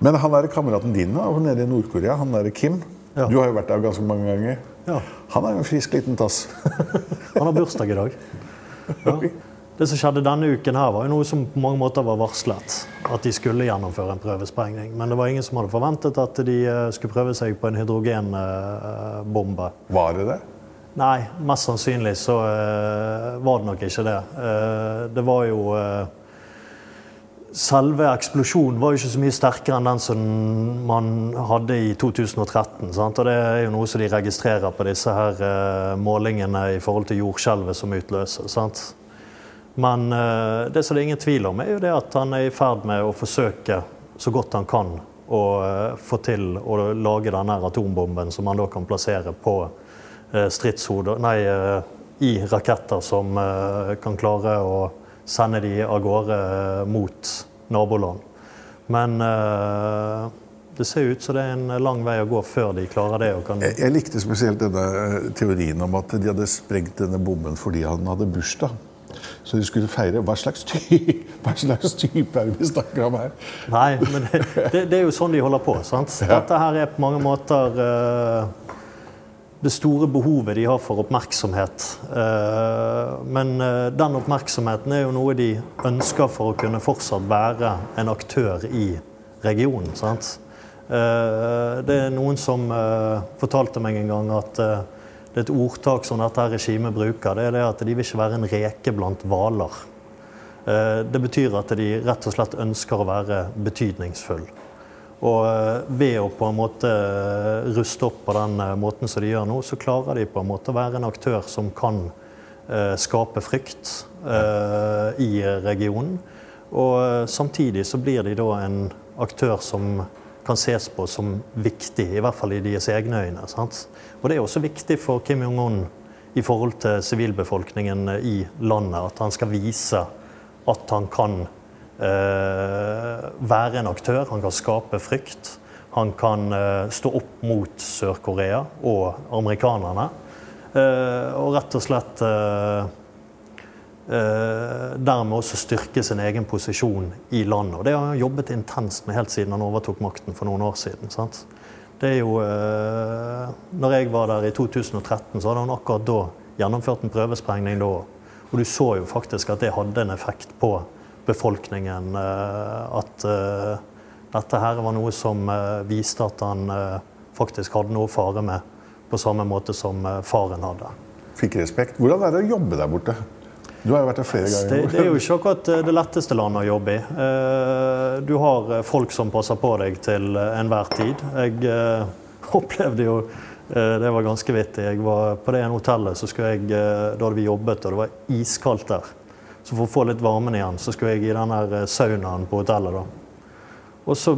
Men han der kameraten din da, nede i Nord-Korea, han der Kim Ja. Du har jo vært der ganske mange ganger. Ja. Han er jo en frisk liten tass. Han har bursdag i dag. Ja. Det som skjedde denne uken her, var jo noe som på mange måter var varslet. At de skulle gjennomføre en prøvesprengning. Men det var ingen som hadde forventet at de eh, skulle prøve seg på en hydrogenbombe. Var det det? Nei, mest sannsynlig så uh, var det nok ikke det. Uh, det var jo eh, Selve eksplosjonen var jo ikke så mye sterkere enn den som man hadde i 2013. Sant? Og det er jo noe som de registrerer på disse her eh, målingene i forhold til jordskjelvet som utløser. Sant? Men eh, det som det er ingen tvil om, er jo det at han er i ferd med å forsøke så godt han kan å eh, få til å lage denne atombomben som han da kan plassere på eh, stridshoder Nei, eh, i raketter som eh, kan klare å sende de av gårde mot naboland. Men uh, det ser ut som det er en lang vei å gå før de klarer det. kan... Jeg, jeg likte spesielt denne eh, teorien om at de hadde sprengt denne bomben fordi han hadde bursdag. Så de skulle feire. Hva slags, ty hva slags type er det vi snakker om her? Nei, men det, det, det er jo sånn de holder på. sant? Dette her er på mange måter eh, det store behovet de har for oppmerksomhet. Eh, men eh, den oppmerksomheten er jo noe de ønsker for å kunne fortsatt være en aktør i regionen. sant? Eh, det er noen som fortalte meg en gang at det er et ordtak som dette regimet bruker. Det er det at de vil ikke være en reke blant hvaler. Det betyr at de rett og slett ønsker å være betydningsfull. Og eh, ved å på en måte eh, ruste opp på den eh, måten som de gjør nå, så klarer de på en måte å være en aktør som kan skape frykt i regionen. Og samtidig så blir de da en aktør som kan ses på som viktig, i hvert fall i deres egne øyne. Sant? Og det er også viktig for Kim Jong-un i forhold til sivilbefolkningen i landet, at han skal vise at han kan være en aktør, han kan skape frykt. Han kan eh, stå opp mot Sør-Korea og amerikanerne. Eh, og rett og slett eh, eh, dermed også styrke sin egen posisjon i landet. Og det har han jobbet intenst med helt siden han overtok makten for noen år siden. sant? Det er jo eh, Når jeg var der i 2013, så hadde han akkurat da gjennomført en prøvesprengning da. Og du så jo faktisk at det hadde en effekt på befolkningen. eh, At eh, dette her var noe som eh, viste at han faktisk hadde noe å fare med, på samme måte som faren hadde. Fikk respekt. Hvordan er det å jobbe der borte? Du har jo vært der flere ganger. det er jo ikke akkurat det letteste landet å jobbe i. Du har folk som passer på deg til enhver tid. Jeg opplevde jo Det var ganske vittig. Jeg var På det ene hotellet så skulle jeg, da hadde vi jobbet, og det var iskaldt der. Så for å få litt varmen igjen, så skulle jeg i den der eh, saunaen på hotellet. da. Og så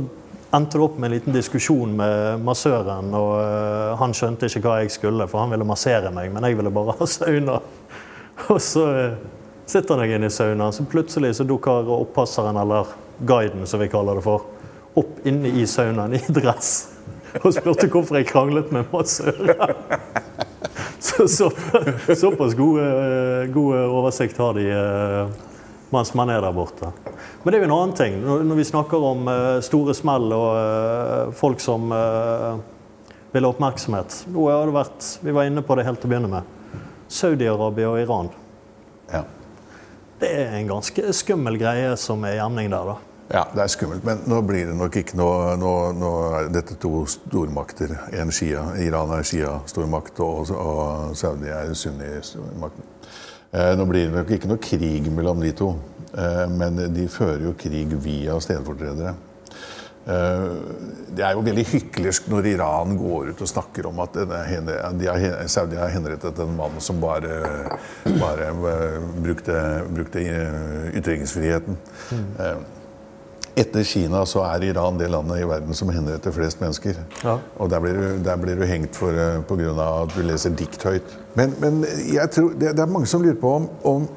endte det opp med en liten diskusjon med massøren, og uh, han skjønte ikke hva jeg skulle, for han ville massere meg, men jeg ville bare ha sauna. Og så uh, sitter jeg inne i saunaen, så plutselig så dukker oppasseren, eller guiden som vi kaller det for, opp inne i saunaen i dress. Og spurte hvorfor jeg kranglet med massøren. Så, så såpass gode, gode oversikt har de eh, mens man er der borte. Men det er jo en annen ting. Når, vi snakker om eh, store smell og eh, folk som eh, vil ha oppmerksomhet. Nå har det vært, Vi var inne på det helt til å begynne med. Saudi-Arabia og Iran. Ja. Det er en ganske skummel greie som er i emning der, da. Ja, det er skummelt. Men nå blir det nok ikke noe Nå, er dette to stormakter. En Shia. Iran er Shia-stormakt, og, og Saudi er Sunni-stormakten. Eh, nå blir det nok ikke noe krig mellom de to, eh, men de fører jo krig via stedfortredere. Eh, Det er jo veldig hyklersk når Iran går ut og snakker om at denne har, Saudi har henrettet en mann som bare, bare eh, brukte, brukte eh, ytringsfriheten. Eh, Etter Kina så er Iran det landet i verden som henretter flest mennesker. Ja. Og der blir, du, der blir du hengt for, eh, av at du leser dikt høyt. Men, men jeg tror, det, det er mange som lurer på om, om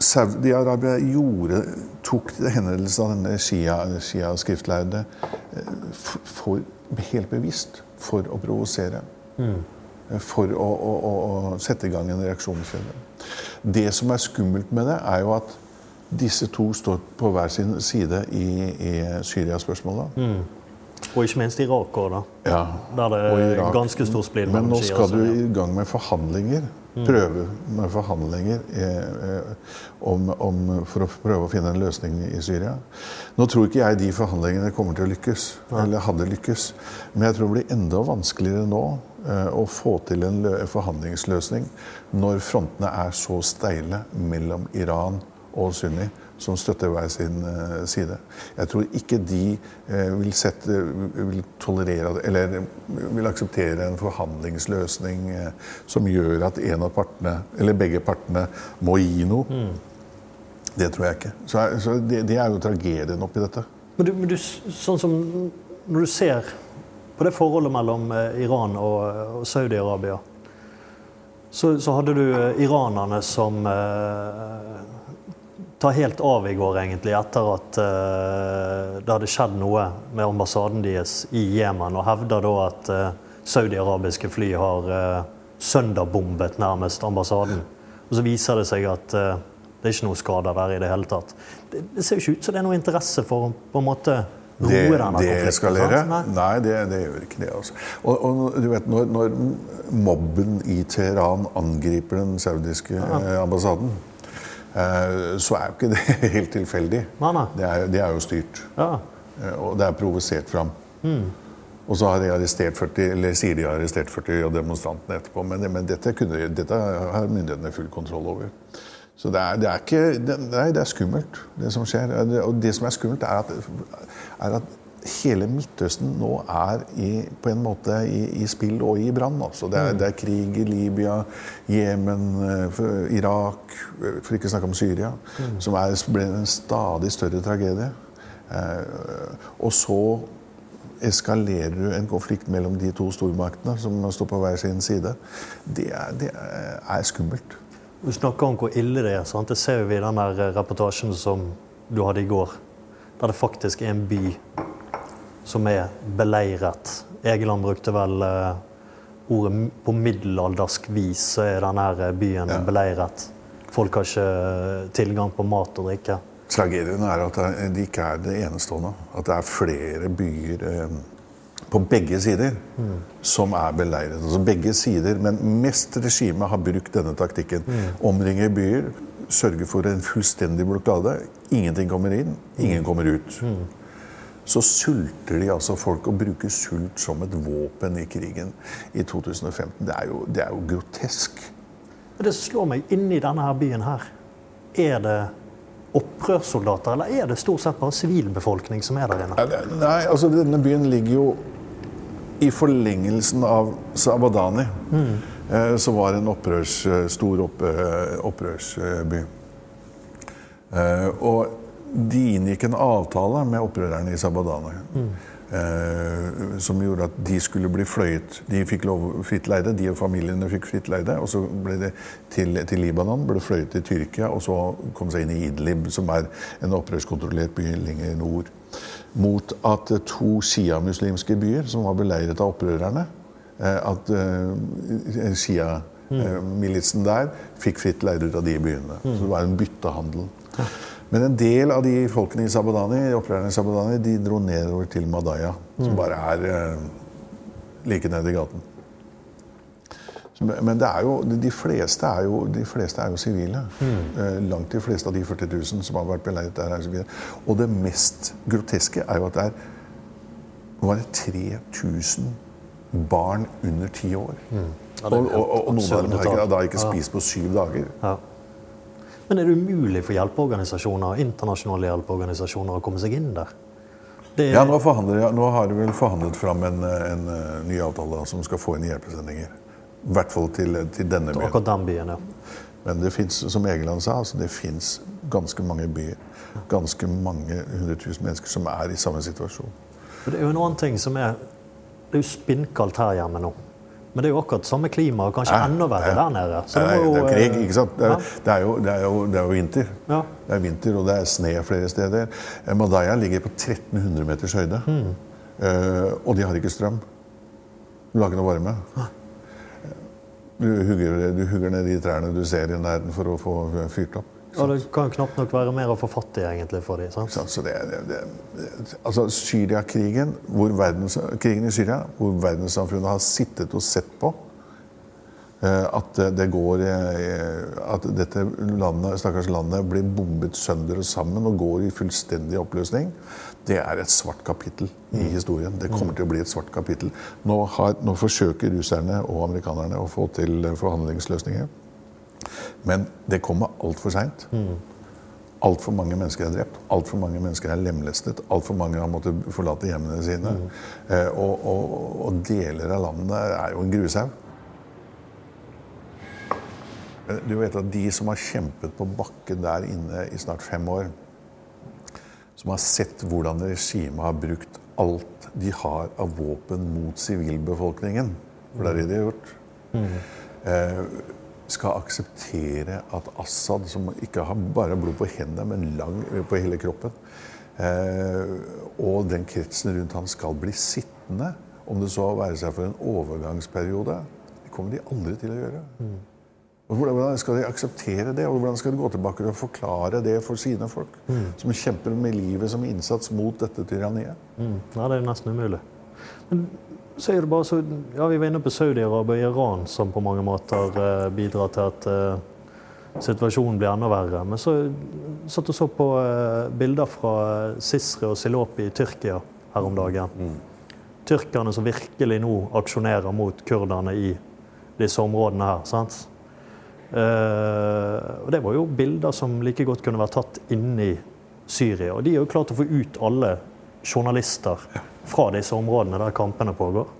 Saudi-Arabia gjorde, tok henrettelsen av denne Shia- Shia-skriftlærde shia for, helt bevisst for å provosere. Mm. For å, å, å, å sette i gang en reaksjonskjede. Det som er skummelt med det, er jo at disse to står på hver sin side i, i Syria-spørsmålet. Mm. Og ikke minst Irak òg, da. Ja, Der det er ganske stor splid Men nå skal du i gang med forhandlinger. Prøve med forhandlinger eh, om, om, for å prøve å finne en løsning i Syria. Nå tror ikke jeg de forhandlingene kommer til å lykkes, eller hadde lykkes. Men jeg tror det blir enda vanskeligere nå eh, å få til en forhandlingsløsning når frontene er så steile mellom Iran og Sunni, som støtter hver sin eh, side. Jeg tror ikke de eh, vil, sette, vil tolerere eller vil akseptere en forhandlingsløsning eh, som gjør at en av partene, eller begge partene, må gi noe. Det tror jeg ikke. Så, så det, det er jo tragedien oppi dette. Men, du, men du, sånn som når du ser på det forholdet mellom Iran og, og Saudi-Arabia, så, så hadde du iranerne som eh, tar helt av i går, egentlig, etter at uh, det hadde skjedd noe med ambassaden deres i Jemen, og hevder da at uh, saudi-arabiske fly har uh, sønderbombet nærmest ambassaden. Og så viser det seg at uh, det er ikke noe skader der i det hele tatt. Det, det ser jo ikke ut som det er noe interesse for å på en måte roe Det, denne det deeskalere? Nei. Nei, det, det gjør ikke det. Altså. Og, og du vet, når, når mobben i Teheran angriper den saudiske ja. ambassaden, så er jo ikke det helt tilfeldig. Nei, nei. Det er, det er jo styrt. Ja. Eh, Og det er provosert fram. Og så har de arrestert 40, eller sier de har arrestert 40 av demonstrantene etterpå. Men, men dette, kunne, dette har myndighetene full kontroll over. Så det er, det er ikke det, Nei, det er skummelt, det som skjer. Og det som er skummelt, er at, er at hele Midtøsten nå er i, på en måte i, i spill og i brann. Altså. Det, er, det er krig i Libya, Jemen, eh, Irak, eh, for ikke å snakke om Syria, som er, ble en stadig større tragedie. Eh, og så eskalerer du en konflikt mellom de to stormaktene som står på hver sin side. Det er, det er skummelt. Du snakker om hvor ille det er. Sant? Det ser vi i den reportasjen som du hadde i går. Der det faktisk er en by som er beleiret. Egeland brukte vel eh, ordet på middelaldersk vis så er denne eh, byen Ja. beleiret. Folk har ikke eh, tilgang på mat og drikke. Tragedien er at det- ikke er det enestående. At det er flere byer på begge sider som er beleiret. Altså begge sider, men mest regimet har brukt denne taktikken. Omringer byer, sørger for en fullstendig blokade. Ingenting kommer inn, ingen kommer ut. Så sulter de altså folk og bruker sult som et våpen i krigen i 2015. Det er jo, det er jo grotesk. Det som slår meg inni denne her byen her, er det opprørssoldater, eller er det stort sett bare sivilbefolkning som er der inne? Nei, altså denne byen ligger jo i forlengelsen av Sabadani, mm. som var en opprørs, stor opp, eh, opprørsby. Eh, og de inngikk en avtale med opprørerne i Sabadani. Eh, som gjorde at de skulle bli fløyet. De fikk lov fritt leide, de og familiene fikk fritt leide. Og så ble det til, til Libanon, ble fløyet til Tyrkia, og så kom seg inn i Idlib, som er en opprørskontrollert by lenger nord. Mot at eh, to sjiamuslimske byer, som var beleiret av opprørerne, eh, at uh, sjiamilitsen der fikk fritt leide ut av de byene. Så det var en byttehandel. Men en del av de folkene i Sabadani, opprørerne i Sabadani de dro nedover til Madaya, som bare er eh, like nede i gaten. Så, Men det jo, de fleste jo, de fleste er jo sivile. Eh, langt de fleste av de 40 000 som har vært beleiret der, er sivile. Og det mest groteske er jo at det er var det 3000 barn under ti år. Ja, og, og, og, og noen av dem har ikke, da ikke spist på syv dager. Ja. Men er det umulig for hjelpeorganisasjoner, internasjonale hjelpeorganisasjoner å komme seg inn der? Det Ja, nå, ja, nå har de vel forhandlet fram en, en en ny avtale som skal få inn hjelpesendinger. I hvert fall til, til denne byen. akkurat den byen, ja. Men det fins, som Egeland sa, altså det fins ganske mange byer. Ganske mange hundre tusen mennesker som er i samme situasjon. Det er jo en annen ting som er Det er jo spinnkaldt her hjemme nå. Men det er jo akkurat samme klima, og kanskje Ja, enda verre ja. der nede. Så det, jo, det er jo krig, ikke sant? Det er, ja. det er, jo, det er, jo, det er jo vinter. Ja. Det er vinter, og det er sne flere steder. Eh, Madaya ligger på 1300 meters høyde. Mm. Uh, og de har ikke strøm. Du har ikke noe varme. Du hugger, du hugger ned de trærne du ser i nærheten for å få fyrt opp. Og det kan jo knapt nok være mer å få fatt i egentlig for dem. sant? Så det, det, det, altså Syriakrigen, hvor verdens, krigen i Syria, hvor verdenssamfunnet har sittet og sett på eh, at det går eh, At dette landet, stakkars landet blir bombet sønder og sammen og går i fullstendig oppløsning, det er et svart kapittel i historien. Det kommer til å bli et svart kapittel. Nå, har, nå forsøker russerne og amerikanerne å få til forhandlingsløsninger. Men det kommer altfor seint. Altfor mange mennesker er drept, altfor mange mennesker er lemlestet. Altfor mange har måttet forlate hjemmene sine. Eh, og, og, og deler av landet er jo en grushaug. Du vet at de som har kjempet på bakken der inne i snart fem år, som har sett hvordan regimet har brukt alt de har av våpen mot sivilbefolkningen, for det er det de har gjort, eh, skal akseptere at Assad, som ikke har bare blod på hendene, men lang på hele kroppen, eh, og den kretsen rundt han skal bli sittende, om det så være seg for en overgangsperiode, det kommer de aldri til å gjøre. Og Hvordan skal de akseptere det, og hvordan skal de gå tilbake og forklare det for sine folk? Som kjemper med livet som innsats mot dette tyranniet. Mm. Ja, det er nesten umulig. Men så er det bare så Ja, vi var inne på Saudi-Arabia og Iran som på mange måter eh, bidrar til at eh, situasjonen blir enda verre. Men så satt og så på eh, bilder fra Sisre og Silopi i Tyrkia her om dagen. Tyrkerne som virkelig nå aksjonerer mot kurderne i disse områdene her. sant? Eh, og det var jo bilder som like godt kunne vært tatt inni i Syria. Og de er jo klart å få ut alle journalister fra disse områdene der kampene pågår.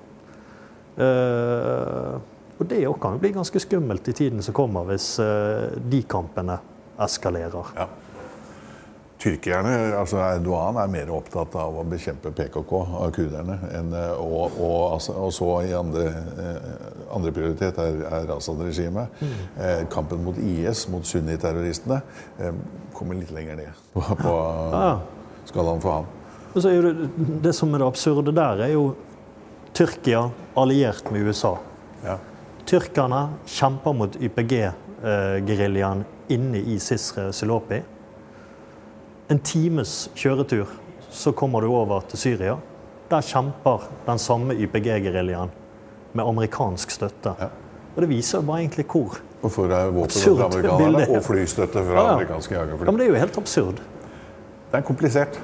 Uh, og det òg kan jo bli ganske skummelt i tiden som kommer, hvis uh, de kampene eskalerer. Ja. Tyrkerne, altså Erdogan, er mer opptatt av å bekjempe PKK av kurderne. Enn, eh, og, og, altså, og så i andre, andre prioritet er, er Assad-regimet. Eh, kampen mot IS, mot sunniterroristene, eh, kommer litt lenger ned på, på Ja. skalaen for han. Og så er det, det som er det absurde der, er jo Tyrkia alliert med USA. Ja. Tyrkerne kjemper mot YPG-geriljaen inne i Sisre Silopi. En times kjøretur så kommer du over til Syria. Der kjemper den samme YPG-geriljaen med amerikansk støtte. Ja. Og det viser bare egentlig hvor eh, Absurd fra amerikanerne bilde. og flystøtte fra Ja, ja. amerikanske Ja, jagerfly. men det er jo helt absurd. Det er komplisert.